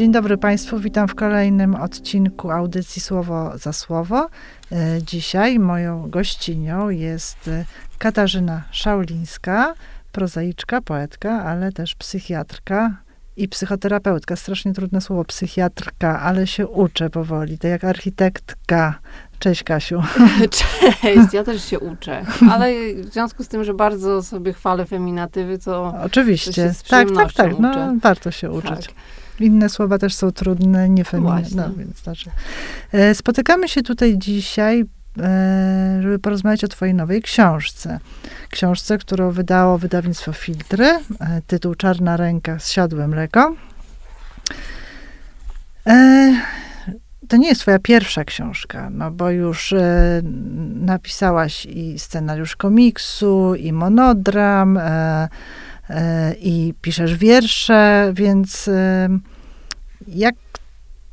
Dzień dobry Państwu, witam w kolejnym odcinku audycji Słowo za Słowo. E, dzisiaj moją gościnią jest e, Katarzyna Szaulińska, prozaiczka, poetka, ale też psychiatrka i psychoterapeutka. Strasznie trudne słowo psychiatrka, ale się uczę powoli, tak jak architektka. Cześć Kasiu. Cześć, ja też się uczę, ale w związku z tym, że bardzo sobie chwalę feminatywy, to Oczywiście, tak, tak, tak, no, warto się uczyć. Tak. Inne słowa też są trudne, nie feminine, no, więc znaczy. Spotykamy się tutaj dzisiaj, e, żeby porozmawiać o twojej nowej książce. Książce, którą wydało wydawnictwo Filtry, e, tytuł Czarna ręka z siadłem mleko. To nie jest twoja pierwsza książka, no bo już napisałaś i scenariusz komiksu, i monodram, i piszesz wiersze, więc jak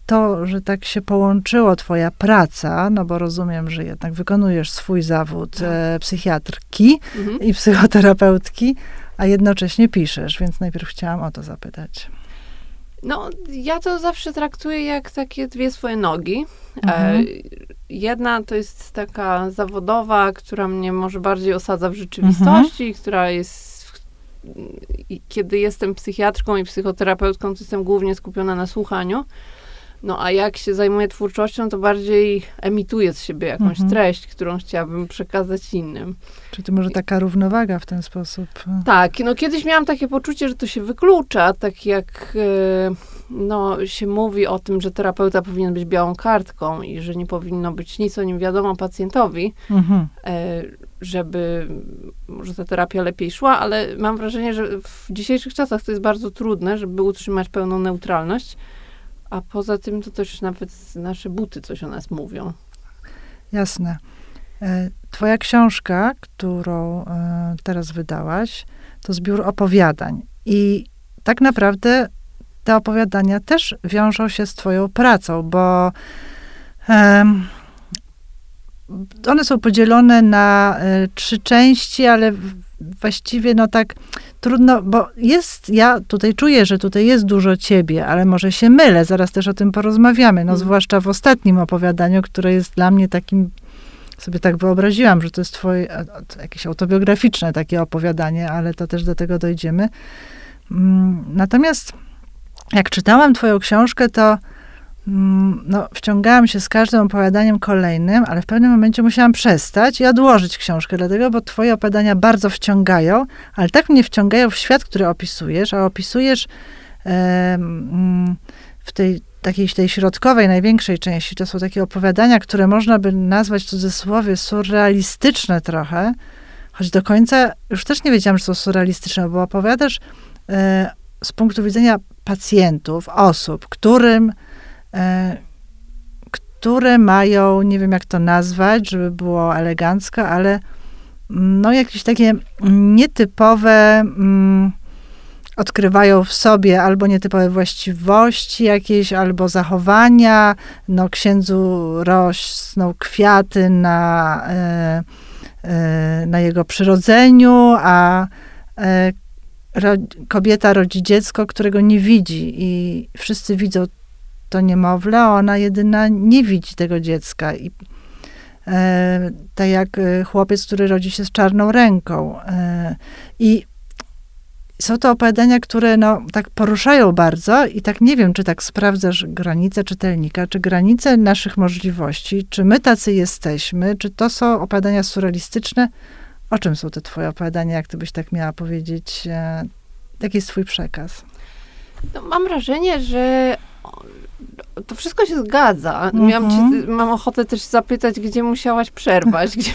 to, że tak się połączyło twoja praca, no bo rozumiem, że jednak wykonujesz swój zawód tak. e, psychiatrki mhm. i psychoterapeutki, a jednocześnie piszesz, więc najpierw chciałam o to zapytać. No, ja to zawsze traktuję jak takie dwie swoje nogi. E, mhm. E, jedna to jest taka zawodowa, która mnie może bardziej osadza w rzeczywistości, mhm. która jest kiedy jestem psychiatrką i psychoterapeutką, to jestem głównie skupiona na słuchaniu. No a jak się zajmuję twórczością, to bardziej emituję z siebie jakąś mhm. treść, którą chciałabym przekazać innym. Czy to może taka równowaga w ten sposób? Tak, no kiedyś miałam takie poczucie, że to się wyklucza, tak jak e, no, się mówi o tym, że terapeuta powinien być białą kartką i że nie powinno być nic o nim wiadomo pacjentowi, mhm. Żeby może ta terapia lepiej szła, ale mam wrażenie, że w dzisiejszych czasach to jest bardzo trudne, żeby utrzymać pełną neutralność. A poza tym to też nawet nasze buty coś o nas mówią. Jasne. E, twoja książka, którą e, teraz wydałaś, to zbiór opowiadań. I tak naprawdę te opowiadania też wiążą się z Twoją pracą, bo um, one są podzielone na y, trzy części, ale właściwie no tak trudno, bo jest, ja tutaj czuję, że tutaj jest dużo ciebie, ale może się mylę, zaraz też o tym porozmawiamy, no mm. zwłaszcza w ostatnim opowiadaniu, które jest dla mnie takim, sobie tak wyobraziłam, że to jest twoje jakieś autobiograficzne takie opowiadanie, ale to też do tego dojdziemy. Mm, natomiast jak czytałam twoją książkę, to no, wciągałam się z każdym opowiadaniem kolejnym, ale w pewnym momencie musiałam przestać i odłożyć książkę, dlatego, bo twoje opowiadania bardzo wciągają, ale tak mnie wciągają w świat, który opisujesz, a opisujesz e, w tej takiej tej środkowej, największej części, to są takie opowiadania, które można by nazwać w cudzysłowie surrealistyczne trochę, choć do końca już też nie wiedziałam, że są surrealistyczne, bo opowiadasz e, z punktu widzenia pacjentów, osób, którym, które mają, nie wiem jak to nazwać, żeby było elegancko, ale no jakieś takie nietypowe, mm, odkrywają w sobie albo nietypowe właściwości jakieś, albo zachowania. No księdzu rosną kwiaty na, e, e, na jego przyrodzeniu, a e, ro, kobieta rodzi dziecko, którego nie widzi i wszyscy widzą to niemowlę, ona jedyna nie widzi tego dziecka. I, e, tak jak e, chłopiec, który rodzi się z czarną ręką. E, I są to opowiadania, które no, tak poruszają bardzo i tak nie wiem, czy tak sprawdzasz granice czytelnika, czy granice naszych możliwości, czy my tacy jesteśmy, czy to są opowiadania surrealistyczne, o czym są te twoje opowiadania, jak ty byś tak miała powiedzieć? E, jaki jest twój przekaz? No, mam wrażenie, że to wszystko się zgadza. Miałam mhm. mam ochotę też zapytać, gdzie musiałaś przerwać, gdzie,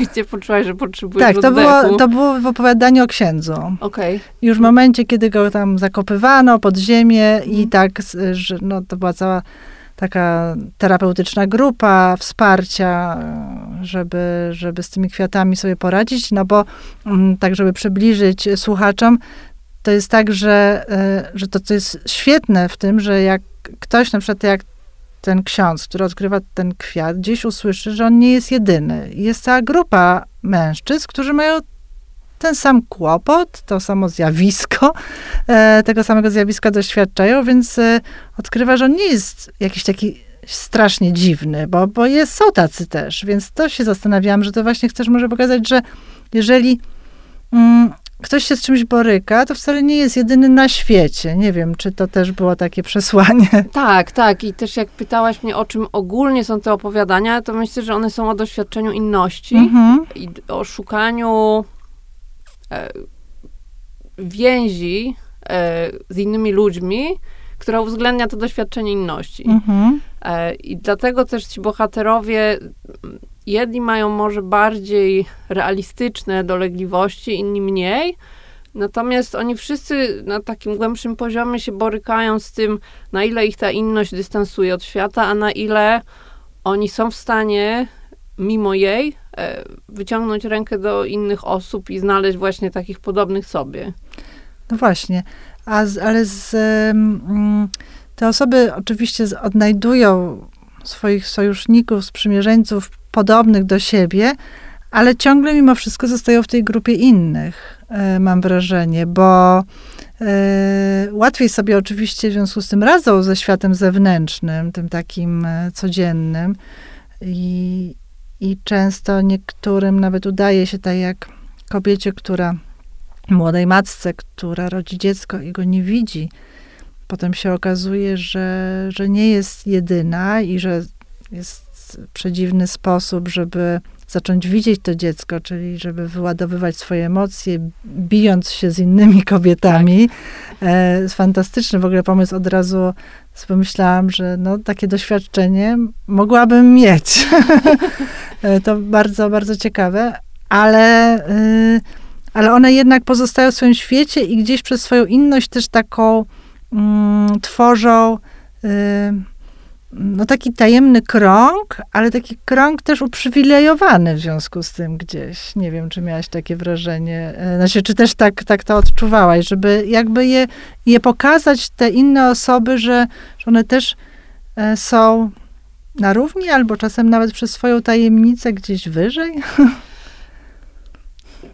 gdzie poczułaś, że potrzebujesz Tak, to było, to było w opowiadaniu o księdzu. Okay. Już w momencie, kiedy go tam zakopywano pod ziemię i mhm. tak, że no, to była cała taka terapeutyczna grupa wsparcia, żeby, żeby z tymi kwiatami sobie poradzić, no bo mm, tak, żeby przybliżyć słuchaczom, to jest tak, że, e, że to, co jest świetne w tym, że jak ktoś, na przykład jak ten ksiądz, który odkrywa ten kwiat, gdzieś usłyszy, że on nie jest jedyny. Jest cała grupa mężczyzn, którzy mają ten sam kłopot, to samo zjawisko, e, tego samego zjawiska doświadczają, więc e, odkrywa, że on nie jest jakiś taki strasznie dziwny, bo, bo jest, są tacy też, więc to się zastanawiałam, że to właśnie chcesz może pokazać, że jeżeli mm, ktoś się z czymś boryka, to wcale nie jest jedyny na świecie. Nie wiem, czy to też było takie przesłanie. Tak, tak. I też jak pytałaś mnie, o czym ogólnie są te opowiadania, to myślę, że one są o doświadczeniu inności Mhm. i o szukaniu e, więzi e, z innymi ludźmi, która uwzględnia to doświadczenie inności. Mhm. E, I dlatego też ci bohaterowie, jedni mają może bardziej realistyczne dolegliwości, inni mniej. Natomiast oni wszyscy na takim głębszym poziomie się borykają z tym, na ile ich ta inność dystansuje od świata, a na ile oni są w stanie, mimo jej, e, wyciągnąć rękę do innych osób i znaleźć właśnie takich podobnych sobie. No właśnie. A ale z, mm, te osoby oczywiście odnajdują swoich sojuszników, sprzymierzeńców podobnych do siebie, ale ciągle mimo wszystko zostają w tej grupie innych, e, mam wrażenie, bo e, łatwiej sobie oczywiście w związku z tym radzą ze światem zewnętrznym, tym takim e, codziennym i, i często niektórym nawet udaje się, tak jak kobiecie, która młodej matce, która rodzi dziecko i go nie widzi. Potem się okazuje, że, że nie jest jedyna i że jest przedziwny sposób, żeby zacząć widzieć to dziecko, czyli żeby wyładowywać swoje emocje, bijąc się z innymi kobietami. E, jest fantastyczny w ogóle pomysł. Od razu pomyślałam, że no, takie doświadczenie mogłabym mieć. E, to bardzo, bardzo ciekawe, ale... Y, ale one jednak pozostają w swoim świecie i gdzieś przez swoją inność też taką mm, tworzą y, no taki tajemny krąg, ale taki krąg też uprzywilejowany w związku z tym gdzieś. Nie wiem, czy miałaś takie wrażenie, e, znaczy, czy też tak, tak to odczuwałaś, żeby jakby je, je pokazać, te inne osoby, że, że one też e, są na równi, albo czasem nawet przez swoją tajemnicę gdzieś wyżej.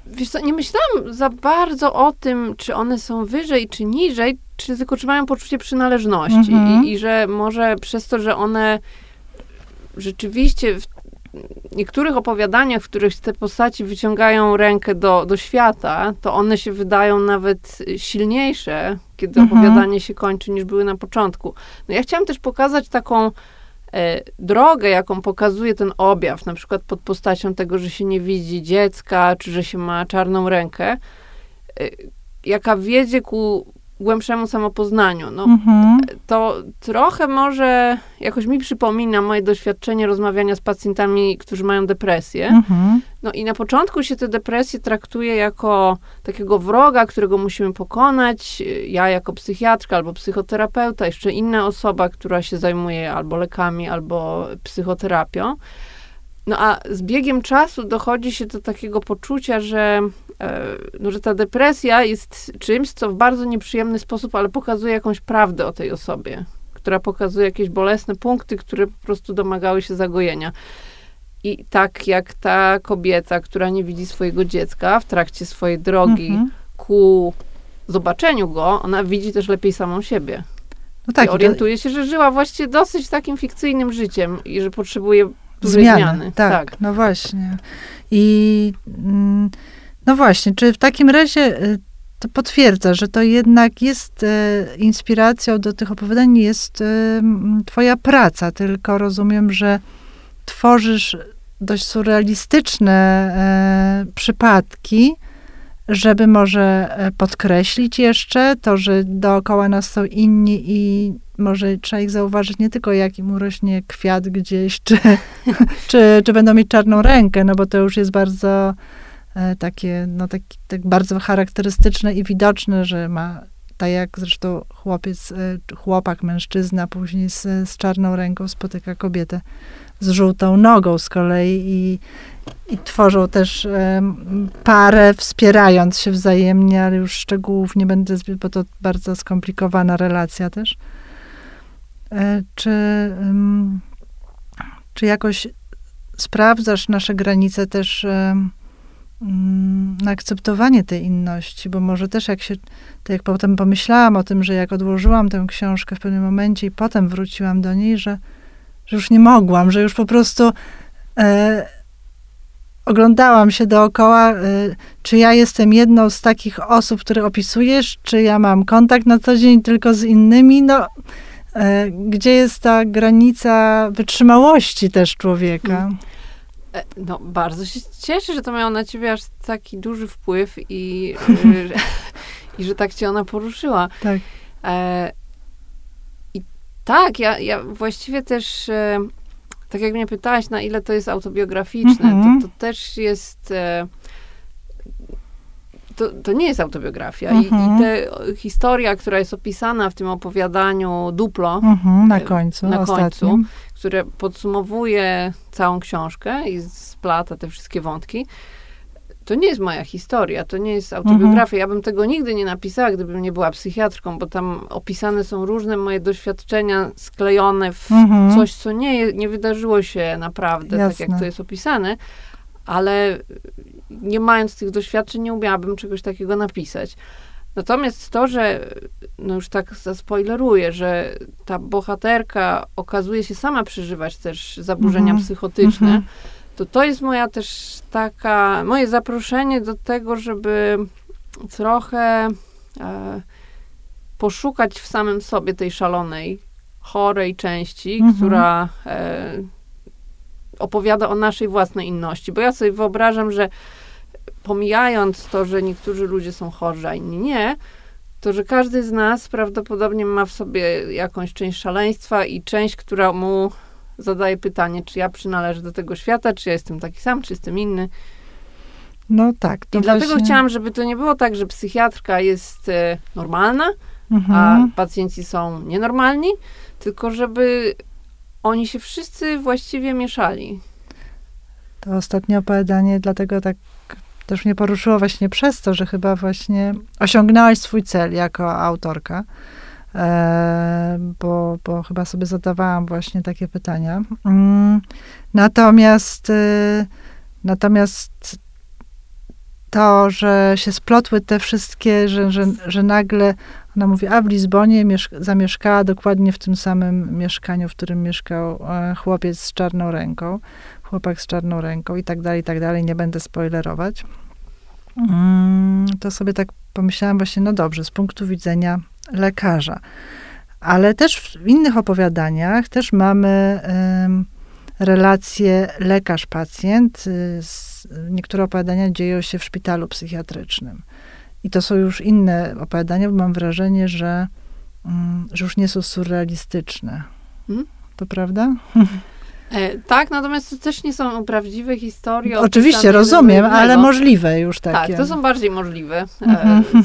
Wiesz co, nie myślałam za bardzo o tym, czy one są wyżej, czy niżej, czy tylko czy mają poczucie przynależności. Mhm. I, I że może przez to, że one rzeczywiście w niektórych opowiadaniach, w których te postaci wyciągają rękę do, do świata, to one się wydają nawet silniejsze, kiedy Mhm. opowiadanie się kończy, niż były na początku. No ja chciałam też pokazać taką e, drogę, jaką pokazuje ten objaw, na przykład pod postacią tego, że się nie widzi dziecka, czy że się ma czarną rękę, e, jaka wiedzie ku głębszemu samopoznaniu. No, Mhm. to trochę może jakoś mi przypomina moje doświadczenie rozmawiania z pacjentami, którzy mają depresję. Mhm. No i na początku się tę depresję traktuje jako takiego wroga, którego musimy pokonać. Ja jako psychiatrka albo psychoterapeuta, jeszcze inna osoba, która się zajmuje albo lekami, albo psychoterapią. No a z biegiem czasu dochodzi się do takiego poczucia, że, e, no, że ta depresja jest czymś, co w bardzo nieprzyjemny sposób, ale pokazuje jakąś prawdę o tej osobie, która pokazuje jakieś bolesne punkty, które po prostu domagały się zagojenia. I tak jak ta kobieta, która nie widzi swojego dziecka w trakcie swojej drogi Mhm. ku zobaczeniu go, ona widzi też lepiej samą siebie. No Tak, I orientuje się, że żyła właściwie dosyć takim fikcyjnym życiem i że potrzebuje zmiany. zmiany. Tak, no właśnie. I mm, no właśnie, czy w takim razie y, to potwierdza, że to jednak jest e, inspiracją do tych opowiadań, jest m, twoja praca, tylko rozumiem, że tworzysz dość surrealistyczne przypadki, żeby może e, podkreślić jeszcze to, że dookoła nas są inni i może trzeba ich zauważyć nie tylko jak im urośnie kwiat gdzieś, czy, czy, czy będą mieć czarną rękę, no bo to już jest bardzo e, takie, no tak, tak bardzo charakterystyczne i widoczne, że ma, tak jak zresztą chłopiec, e, chłopak, mężczyzna później z, z czarną ręką spotyka kobietę z żółtą nogą z kolei i, i tworzą też em, parę, wspierając się wzajemnie, ale już szczegółów nie będę bo to bardzo skomplikowana relacja też. E, Czy, czy jakoś sprawdzasz nasze granice też na akceptowanie tej inności, bo może też jak się, tak jak potem pomyślałam o tym, że jak odłożyłam tę książkę w pewnym momencie i potem wróciłam do niej, że, że już nie mogłam, że już po prostu e, oglądałam się dookoła, e, czy ja jestem jedną z takich osób, które opisujesz, czy ja mam kontakt na co dzień tylko z innymi, no e, gdzie jest ta granica wytrzymałości też człowieka? Mm. E, no, bardzo się cieszę, że to miało na ciebie aż taki duży wpływ i, że, i że tak cię ona poruszyła. Tak. E, I tak, ja, ja właściwie też, e, tak jak mnie pytałaś, na ile to jest autobiograficzne, Mhm. to, to też jest... E, to, to nie jest autobiografia. I, Mhm. I ta historia, która jest opisana w tym opowiadaniu Duplo, Mhm, na e, końcu, na końcu. ostatnim. które podsumowuje całą książkę i splata te wszystkie wątki, to nie jest moja historia, to nie jest autobiografia. Ja bym tego nigdy nie napisała, gdybym nie była psychiatrką, bo tam opisane są różne moje doświadczenia sklejone w Mhm. coś, co nie, nie wydarzyło się naprawdę, tak jak Jasne. to jest opisane, ale nie mając tych doświadczeń, nie umiałabym czegoś takiego napisać. Natomiast to, że, no już tak zaspoileruję, że ta bohaterka okazuje się sama przeżywać też zaburzenia Mhm. psychotyczne, Mhm. to to jest moja też taka, moje zaproszenie do tego, żeby trochę e, poszukać w samym sobie tej szalonej, chorej części, Mhm. która e, opowiada o naszej własnej inności. Bo ja sobie wyobrażam, że pomijając to, że niektórzy ludzie są chorzy, a inni nie, to że każdy z nas prawdopodobnie ma w sobie jakąś część szaleństwa i część, która mu zadaje pytanie, czy ja przynależę do tego świata, czy ja jestem taki sam, czy jestem inny. No tak. To I dlatego właśnie- chciałam, żeby to nie było tak, że psychiatrka jest e, normalna, a Mhm. pacjenci są nienormalni, tylko żeby oni się wszyscy właściwie mieszali. To ostatnie opowiadanie, dlatego tak też mnie poruszyło właśnie przez to, że chyba właśnie osiągnęłaś swój cel jako autorka, e, bo, bo chyba sobie zadawałam właśnie takie pytania. Mm, natomiast, e, natomiast to, że się splotły te wszystkie, że, że, że nagle ona mówi, a w Lizbonie mieszka, zamieszkała dokładnie w tym samym mieszkaniu, w którym mieszkał e, chłopiec z czarną ręką chłopak z czarną ręką i tak dalej, i tak dalej. Nie będę spoilerować. Mm, to sobie tak pomyślałam właśnie, no dobrze, z punktu widzenia lekarza. Ale też w innych opowiadaniach też mamy relacje lekarz-pacjent. Y, Niektóre opowiadania dzieją się w szpitalu psychiatrycznym. I to są już inne opowiadania, bo mam wrażenie, że, mm, że już nie są surrealistyczne. Mhm. To prawda? E, tak, natomiast to też nie są prawdziwe historie. Oczywiście, rozumiem, ale możliwe już takie. Tak, to są bardziej możliwe Mhm. e,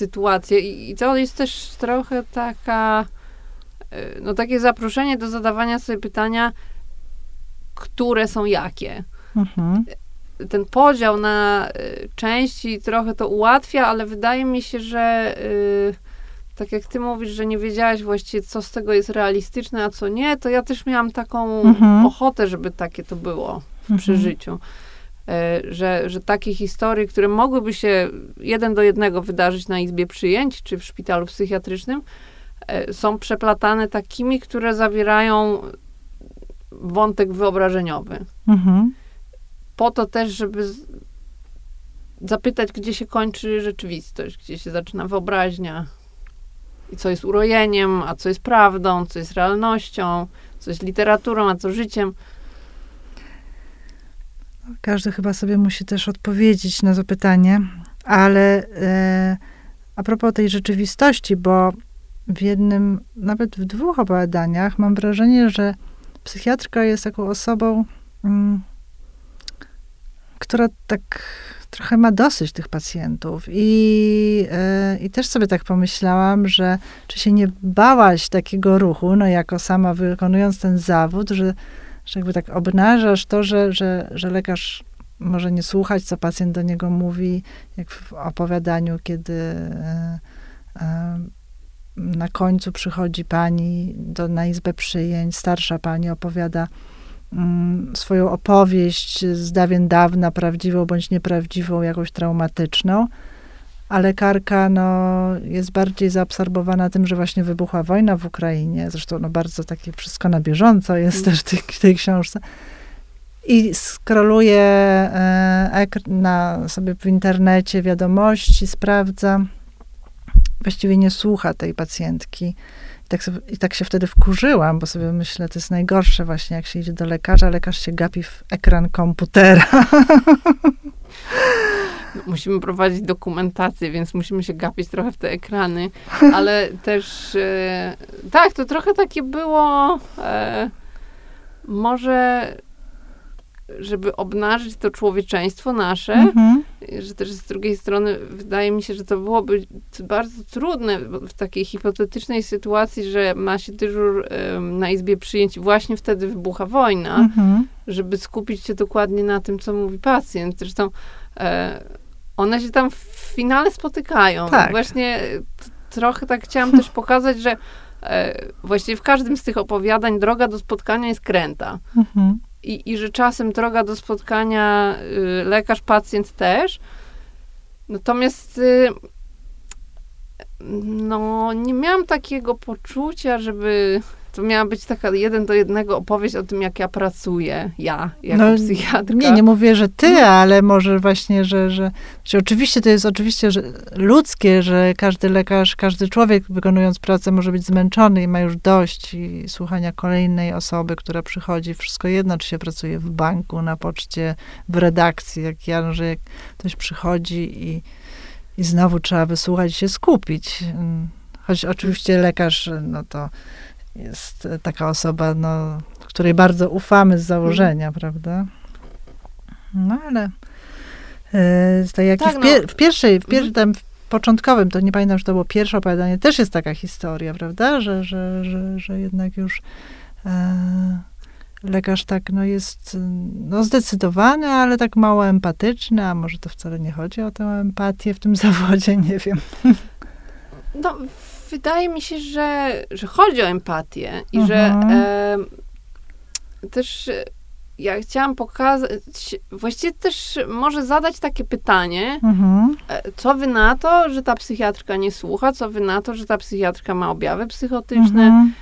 sytuacje i, i to jest też trochę taka, e, no takie zaproszenie do zadawania sobie pytania, które są jakie. Mhm. Ten podział na e, części trochę to ułatwia, ale wydaje mi się, że e, tak jak ty mówisz, że nie wiedziałaś właściwie, co z tego jest realistyczne, a co nie, to ja też miałam taką Mhm. ochotę, żeby takie to było w Mhm. przeżyciu. E, Że, że takie historie, które mogłyby się jeden do jednego wydarzyć na izbie przyjęć czy w szpitalu psychiatrycznym, są przeplatane takimi, które zawierają wątek wyobrażeniowy. Mhm. Po to też, żeby z- zapytać, gdzie się kończy rzeczywistość, gdzie się zaczyna wyobraźnia i co jest urojeniem, a co jest prawdą, co jest realnością, co jest literaturą, a co życiem. Każdy chyba sobie musi też odpowiedzieć na to pytanie, ale e, a propos tej rzeczywistości, bo w jednym, nawet w dwóch opowiadaniach mam wrażenie, że psychiatrka jest taką osobą, mm, która tak trochę ma dosyć tych pacjentów. I, e, I też sobie tak pomyślałam, że czy się nie bałaś takiego ruchu, no jako sama wykonując ten zawód, że, że jakby tak obnażasz to, że, że, że lekarz może nie słuchać, co pacjent do niego mówi, jak w opowiadaniu, kiedy e, e, na końcu przychodzi pani do, na izbę przyjęć, starsza pani opowiada mm, swoją opowieść z dawien dawna, prawdziwą bądź nieprawdziwą, jakąś traumatyczną, a lekarka no, jest bardziej zaabsorbowana tym, że właśnie wybuchła wojna w Ukrainie. Zresztą no, bardzo takie wszystko na bieżąco jest też w tej, tej książce. I skroluje e, na sobie w internecie wiadomości, sprawdza. Właściwie nie słucha tej pacjentki. I tak, sobie, I tak się wtedy wkurzyłam, bo sobie myślę, to jest najgorsze właśnie, jak się idzie do lekarza, lekarz się gapi w ekran komputera. musimy prowadzić dokumentację, więc musimy się gapić trochę w te ekrany, ale też e, tak, to trochę takie było e, może żeby obnażyć to człowieczeństwo nasze, mhm. Że też z drugiej strony wydaje mi się, że to byłoby bardzo trudne w takiej hipotetycznej sytuacji, że ma się dyżur na izbie przyjęć właśnie wtedy wybucha wojna, mhm. żeby skupić się dokładnie na tym, co mówi pacjent. Zresztą e, one się tam w finale spotykają. Tak. Właśnie trochę tak chciałam też pokazać, że e, właściwie w każdym z tych opowiadań droga do spotkania jest kręta. Mhm. I, I że czasem droga do spotkania y, lekarz-pacjent też. Natomiast y, no, nie miałam takiego poczucia, żeby to miała być taka jeden do jednego opowieść o tym, jak ja pracuję, ja, jako no, psychiatrka. Nie, nie mówię, że ty, no. ale może właśnie, że, że, że oczywiście to jest oczywiście że ludzkie, że każdy lekarz, każdy człowiek wykonując pracę może być zmęczony i ma już dość i słuchania kolejnej osoby, która przychodzi. Wszystko jedno, czy się pracuje w banku, na poczcie, w redakcji, jak ja, że jak ktoś przychodzi i, i znowu trzeba wysłuchać i się skupić. Choć oczywiście lekarz, no to jest taka osoba, no, której bardzo ufamy z założenia, mm. prawda? No ale e, tak jak tak, w, pier- no. w, pierwszej, w pierwszym, tam w początkowym, to nie pamiętam, że to było pierwsze opowiadanie, też jest taka historia, prawda, że, że, że, że jednak już e, lekarz tak, no jest no zdecydowany, ale tak mało empatyczny, a może to wcale nie chodzi o tę empatię w tym zawodzie, nie wiem. No, wydaje mi się, że, że chodzi o empatię i że mhm. e, też ja chciałam pokazać, właściwie też może zadać takie pytanie, mhm. E, co wy na to, że ta psychiatrka nie słucha, co wy na to, że ta psychiatrka ma objawy psychotyczne, mhm.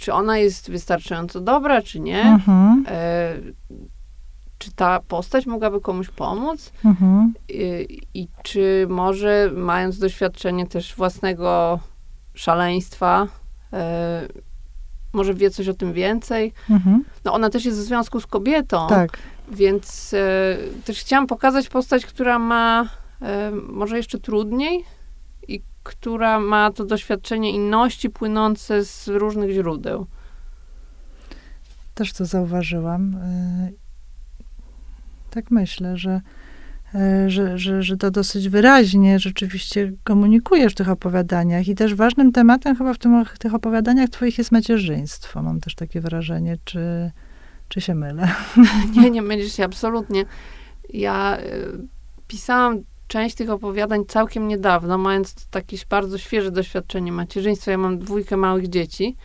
czy ona jest wystarczająco dobra, czy nie, mhm. e, czy ta postać mogłaby komuś pomóc mhm. I, I, czy może, mając doświadczenie też własnego szaleństwa. E, może wie coś o tym więcej. Mhm. No ona też jest w związku z kobietą. Tak. Więc e, też chciałam pokazać postać, która ma e, może jeszcze trudniej i która ma to doświadczenie inności płynące z różnych źródeł. Też to zauważyłam. Tak myślę, że że, że, że to dosyć wyraźnie rzeczywiście komunikujesz w tych opowiadaniach. I też ważnym tematem chyba w tym, tych opowiadaniach twoich jest macierzyństwo. Mam też takie wrażenie, czy, czy się mylę? Nie, nie mylisz się absolutnie. Ja y, pisałam część tych opowiadań całkiem niedawno, mając takie bardzo świeże doświadczenie macierzyństwa. Ja mam dwójkę małych dzieci.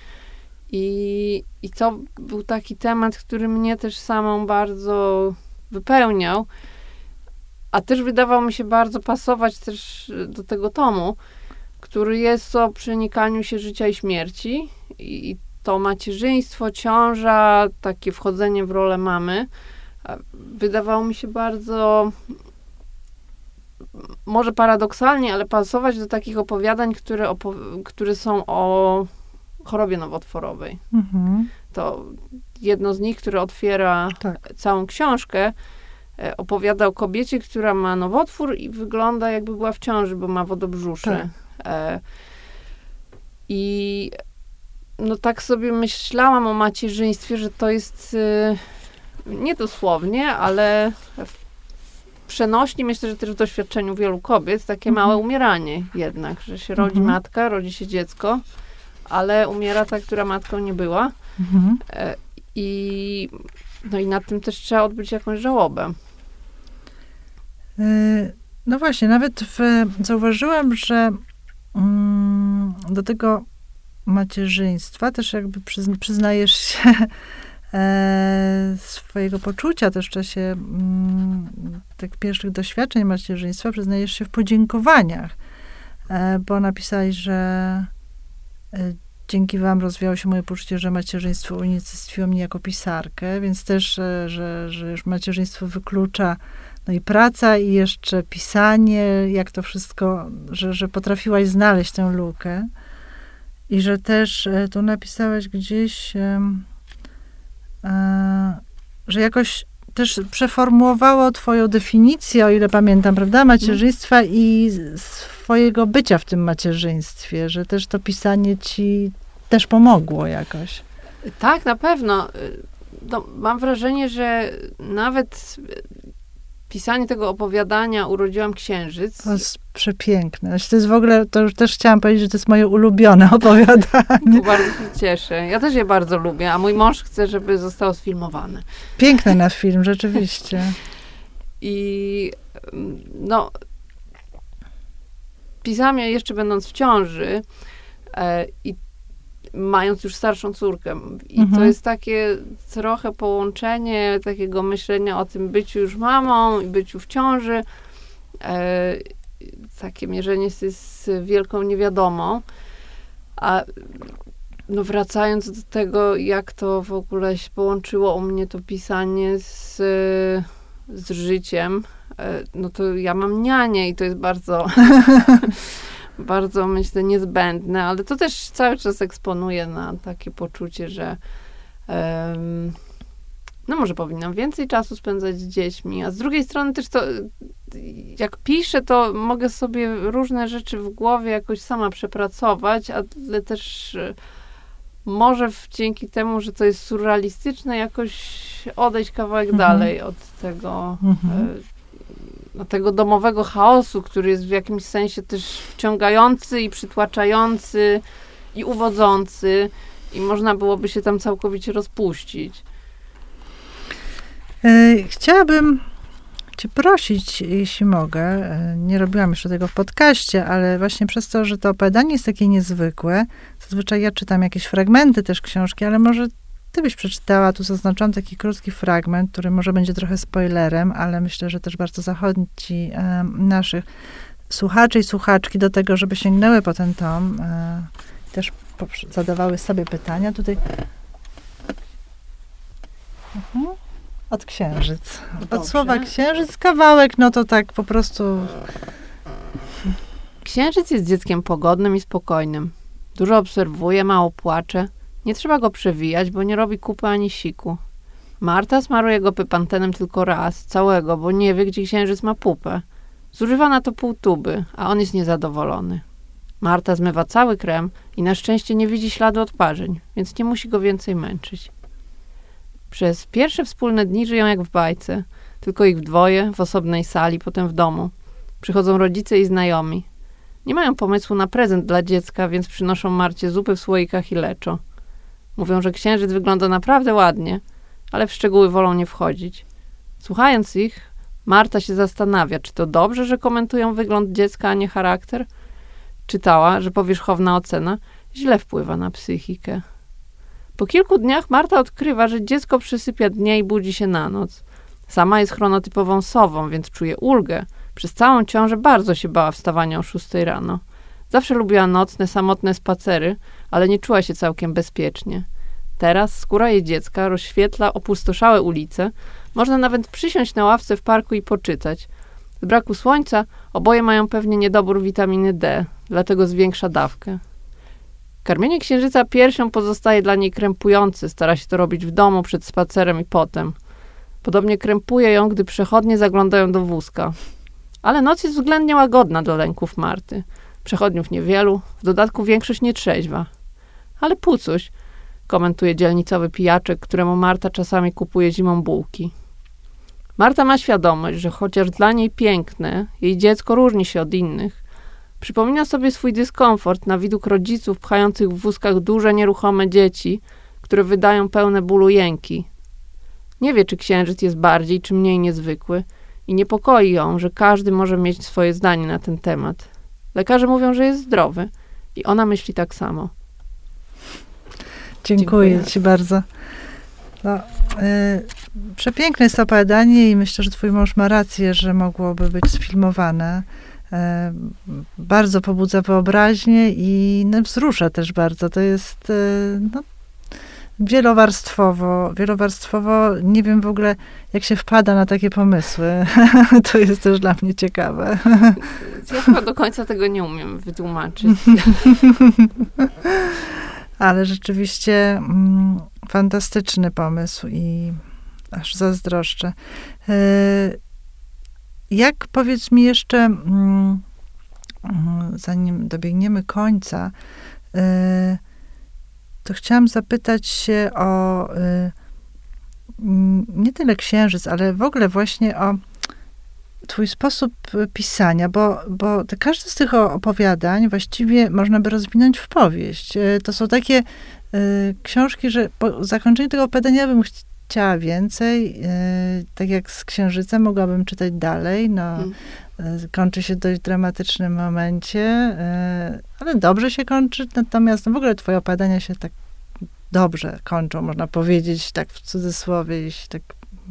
I, I to był taki temat, który mnie też samą bardzo wypełniał a też wydawał mi się bardzo pasować też do tego tomu, który jest o przenikaniu się życia i śmierci. I to macierzyństwo, ciąża, takie wchodzenie w rolę mamy, wydawało mi się bardzo może paradoksalnie, ale pasować do takich opowiadań, które, opo- które są o chorobie nowotworowej. Mhm. To jedno z nich, które otwiera tak. całą książkę, opowiada o kobiecie, która ma nowotwór i wygląda jakby była w ciąży, bo ma wodobrzusze. Tak. E, I no tak sobie myślałam o macierzyństwie, że to jest y, nie dosłownie, ale przenośnie, myślę, że też w doświadczeniu wielu kobiet, takie mhm. małe umieranie jednak, że się rodzi mhm. matka, rodzi się dziecko, ale umiera ta, która matką nie była. Mhm. E, I no i nad tym też trzeba odbyć jakąś żałobę. E, no właśnie, nawet w, zauważyłam, że mm, do tego macierzyństwa też jakby przyznajesz się e, swojego poczucia też w czasie mm, tych pierwszych doświadczeń macierzyństwa przyznajesz się w podziękowaniach, e, bo napisałeś, że e, dzięki wam rozwijało się moje poczucie, że macierzyństwo unicestwiło mnie jako pisarkę, więc też, e, że, że już macierzyństwo wyklucza no i praca, i jeszcze pisanie, jak to wszystko, że, że potrafiłaś znaleźć tę lukę. I że też e, tu napisałeś gdzieś, e, że jakoś też przeformułowało twoją definicję, o ile pamiętam, prawda, macierzyństwa i swojego bycia w tym macierzyństwie, że też to pisanie ci też pomogło jakoś. Tak, na pewno. No, mam wrażenie, że nawet pisanie tego opowiadania Urodziłam Księżyc. To jest przepiękne. Znaczy, to jest w ogóle, to już też chciałam powiedzieć, że to jest moje ulubione opowiadanie. To bardzo się cieszę. Ja też je bardzo lubię, a mój mąż chce, żeby zostało sfilmowane. Piękne na film, rzeczywiście. I no, pisałam je jeszcze będąc w ciąży e, i mając już starszą córkę. I mhm. to jest takie trochę połączenie takiego myślenia o tym byciu już mamą i byciu w ciąży. E, takie mierzenie się z wielką niewiadomą. A no wracając do tego, jak to w ogóle się połączyło u mnie to pisanie z, z życiem, e, no to ja mam nianie i to jest bardzo bardzo, myślę, niezbędne, ale to też cały czas eksponuje na takie poczucie, że um, no może powinnam więcej czasu spędzać z dziećmi, a z drugiej strony też to, jak piszę, to mogę sobie różne rzeczy w głowie jakoś sama przepracować, ale też e, może w, dzięki temu, że to jest surrealistyczne, jakoś odejść kawałek mhm. dalej od tego, mhm. Tego domowego chaosu, który jest w jakimś sensie też wciągający i przytłaczający i uwodzący i można byłoby się tam całkowicie rozpuścić. E, chciałabym Cię prosić, jeśli mogę, e, nie robiłam jeszcze tego w podcaście, ale właśnie przez to, że to opowiadanie jest takie niezwykłe, zazwyczaj ja czytam jakieś fragmenty też książki, ale może ty byś przeczytała, tu zaznaczam taki krótki fragment, który może będzie trochę spoilerem, ale myślę, że też bardzo zachęci e, naszych słuchaczy i słuchaczki do tego, żeby sięgnęły po ten tom. E, też zadawały sobie pytania. Tutaj mhm. od księżyc. Dobrze. Od słowa księżyc, kawałek, no to tak po prostu... Księżyc jest dzieckiem pogodnym i spokojnym. Dużo obserwuje, mało płacze. Nie trzeba go przewijać, bo nie robi kupy ani siku. Marta smaruje go pypantenem tylko raz, całego, bo nie wie, gdzie księżyc ma pupę. Zużywa na to pół tuby, a on jest niezadowolony. Marta zmywa cały krem i na szczęście nie widzi śladu odparzeń, więc nie musi go więcej męczyć. Przez pierwsze wspólne dni żyją jak w bajce, tylko ich w dwoje, w osobnej sali, potem w domu. Przychodzą rodzice i znajomi. Nie mają pomysłu na prezent dla dziecka, więc przynoszą Marcie zupy w słoikach i leczo. Mówią, że księżyc wygląda naprawdę ładnie, ale w szczegóły wolą nie wchodzić. Słuchając ich, Marta się zastanawia, czy to dobrze, że komentują wygląd dziecka, a nie charakter? Czytała, że powierzchowna ocena źle wpływa na psychikę. Po kilku dniach Marta odkrywa, że dziecko przysypia dnie i budzi się na noc. Sama jest chronotypową sową, więc czuje ulgę. Przez całą ciążę bardzo się bała wstawania o szóstej rano. Zawsze lubiła nocne, samotne spacery, ale nie czuła się całkiem bezpiecznie. Teraz skóra jej dziecka rozświetla opustoszałe ulice. Można nawet przysiąść na ławce w parku i poczytać. Z braku słońca oboje mają pewnie niedobór witaminy D, dlatego zwiększa dawkę. Karmienie księżyca piersią pozostaje dla niej krępujące. Stara się to robić w domu, przed spacerem i potem. Podobnie krępuje ją, gdy przechodnie zaglądają do wózka. Ale noc jest względnie łagodna dla lęków Marty. Przechodniów niewielu, w dodatku większość nietrzeźwa. Ale pucuś, komentuje dzielnicowy pijaczek, któremu Marta czasami kupuje zimą bułki. Marta ma świadomość, że chociaż dla niej piękne, jej dziecko różni się od innych. Przypomina sobie swój dyskomfort na widok rodziców pchających w wózkach duże, nieruchome dzieci, które wydają pełne bólu jęki. Nie wie, czy księżyc jest bardziej czy mniej niezwykły i niepokoi ją, że każdy może mieć swoje zdanie na ten temat. Lekarze mówią, że jest zdrowy i ona myśli tak samo. Dziękuję, Dziękuję. Ci bardzo. No, y, przepiękne jest to opowiadanie i myślę, że twój mąż ma rację, że mogłoby być sfilmowane. Y, bardzo pobudza wyobraźnię i no, wzrusza też bardzo. To jest y, no, wielowarstwowo, wielowarstwowo. Nie wiem w ogóle, jak się wpada na takie pomysły. to jest też dla mnie ciekawe. Ja chyba do końca tego nie umiem wytłumaczyć. Ale rzeczywiście mm, fantastyczny pomysł i aż zazdroszczę. E, jak powiedz mi jeszcze, mm, mm, zanim dobiegniemy końca, e, to chciałam zapytać się o e, nie tyle księżyc, ale w ogóle właśnie o twój sposób pisania, bo, bo te, każde z tych opowiadań właściwie można by rozwinąć w powieść. To są takie y, książki, że po zakończeniu tego opowiadania bym chciała więcej. Y, tak jak z Księżycem mogłabym czytać dalej. No, mm. y, kończy się w dość dramatycznym momencie, y, ale dobrze się kończy. Natomiast no, w ogóle twoje opowiadania się tak dobrze kończą, można powiedzieć, tak w cudzysłowie, jeśli tak,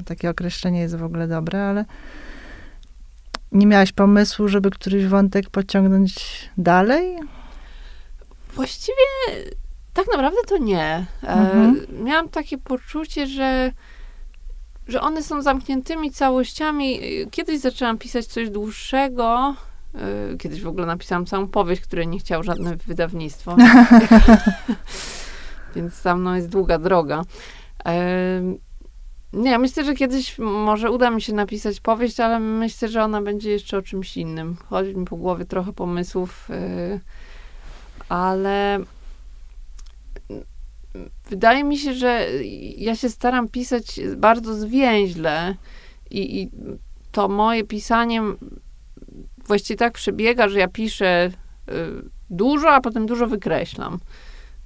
takie określenie jest w ogóle dobre, ale nie miałaś pomysłu, żeby któryś wątek pociągnąć dalej? Właściwie tak naprawdę to nie. E, mhm. miałam takie poczucie, że, że one są zamkniętymi całościami. Kiedyś zaczęłam pisać coś dłuższego. E, kiedyś w ogóle napisałam całą powieść, której nie chciał żadne wydawnictwo. Więc za mną jest długa droga. E, nie, myślę, że kiedyś może uda mi się napisać powieść, ale myślę, że ona będzie jeszcze o czymś innym. Chodzi mi po głowie trochę pomysłów, ale wydaje mi się, że ja się staram pisać bardzo zwięźle i, i to moje pisanie właściwie tak przebiega, że ja piszę y, dużo, a potem dużo wykreślam.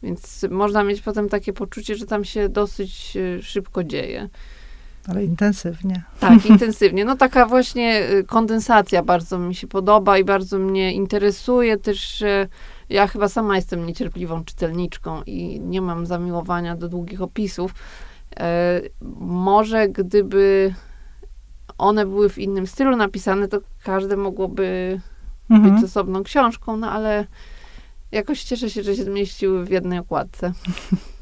Więc można mieć potem takie poczucie, że tam się dosyć y, szybko dzieje. Ale intensywnie. Tak, intensywnie. No taka właśnie y, kondensacja bardzo mi się podoba i bardzo mnie interesuje też ja chyba sama jestem niecierpliwą czytelniczką i nie mam zamiłowania do długich opisów. E, może gdyby one były w innym stylu napisane, to każde mogłoby mhm. być osobną książką, no ale jakoś cieszę się, że się zmieściły w jednej okładce.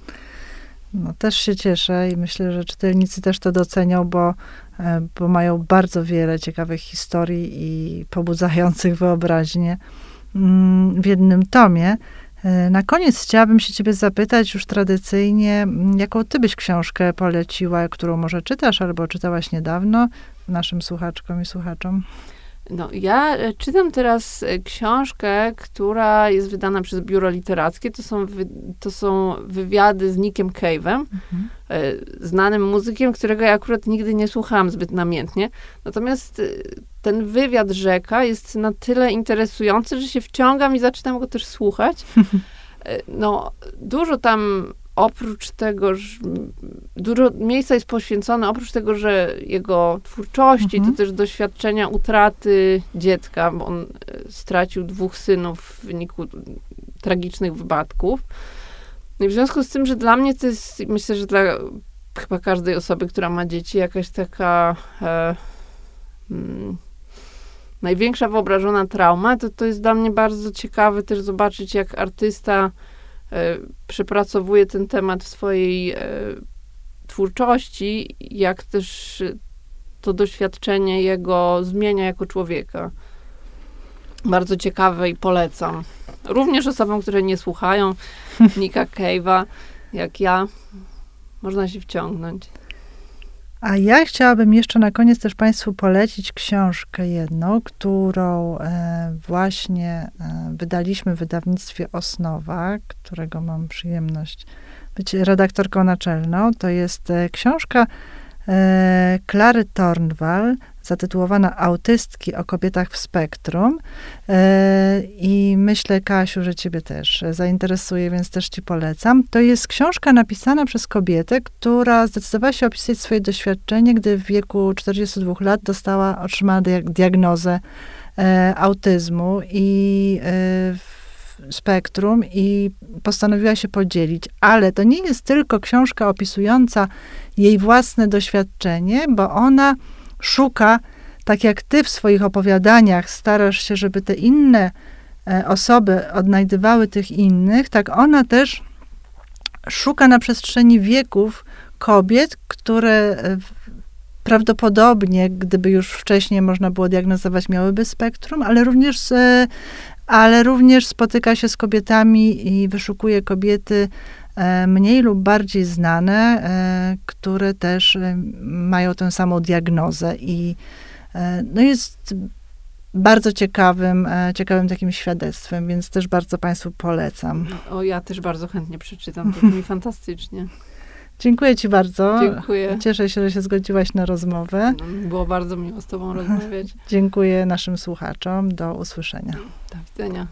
No, też się cieszę i myślę, że czytelnicy też to docenią, bo, e, bo mają bardzo wiele ciekawych historii i pobudzających wyobraźnię. Mm, w jednym tomie. E, na koniec chciałabym się ciebie zapytać już tradycyjnie, mm, jaką ty byś książkę poleciła, którą może czytasz albo czytałaś niedawno naszym słuchaczkom i słuchaczom? No, ja e, czytam teraz e, książkę, która jest wydana przez biuro literackie. To są, wy, to są wywiady z Nickiem Cave'em, mhm. znanym muzykiem, którego ja akurat nigdy nie słuchałam zbyt namiętnie. Natomiast ten wywiad rzeka jest na tyle interesujący, że się wciągam i zaczynam go też słuchać. No, dużo tam oprócz tego, że dużo miejsca jest poświęcone, oprócz tego, że jego twórczości, mhm. to też doświadczenia utraty dziecka, bo on e, stracił dwóch synów w wyniku tragicznych wypadków. No i w związku z tym, że dla mnie to jest, myślę, że dla chyba każdej osoby, która ma dzieci, jakaś taka e, mm, największa wyobrażona trauma, to to jest dla mnie bardzo ciekawe też zobaczyć, jak artysta przepracowuje ten temat w swojej e, twórczości, jak też to doświadczenie jego zmienia jako człowieka. Bardzo ciekawe i polecam. Również osobom, które nie słuchają Nika Cave'a, jak ja, można się wciągnąć. A ja chciałabym jeszcze na koniec też Państwu polecić książkę jedną, którą e, właśnie e, wydaliśmy w wydawnictwie Osnowa, którego mam przyjemność być redaktorką naczelną. To jest e, książka Klary Tornwal zatytułowana Autystki o kobietach w spektrum. E, I myślę, Kasiu, że ciebie też zainteresuje, więc też ci polecam. To jest książka napisana przez kobietę, która zdecydowała się opisać swoje doświadczenie, gdy w wieku 42 lat dostała, otrzymała diagnozę e, autyzmu i e, spektrum i postanowiła się podzielić. Ale to nie jest tylko książka opisująca jej własne doświadczenie, bo ona szuka, tak jak ty w swoich opowiadaniach starasz się, żeby te inne e, osoby odnajdywały tych innych, tak ona też szuka na przestrzeni wieków kobiet, które e, prawdopodobnie, gdyby już wcześniej można było diagnozować, miałyby spektrum, ale również, z, ale również spotyka się z kobietami i wyszukuje kobiety e, mniej lub bardziej znane, e, które też e, mają tę samą diagnozę i no jest bardzo ciekawym, ciekawym takim świadectwem, więc też bardzo Państwu polecam. O, ja też bardzo chętnie przeczytam, to brzmi fantastycznie. Dziękuję Ci bardzo. Dziękuję. Cieszę się, że się zgodziłaś na rozmowę. No, było bardzo miło z Tobą rozmawiać. Dziękuję naszym słuchaczom. Do usłyszenia. Do widzenia.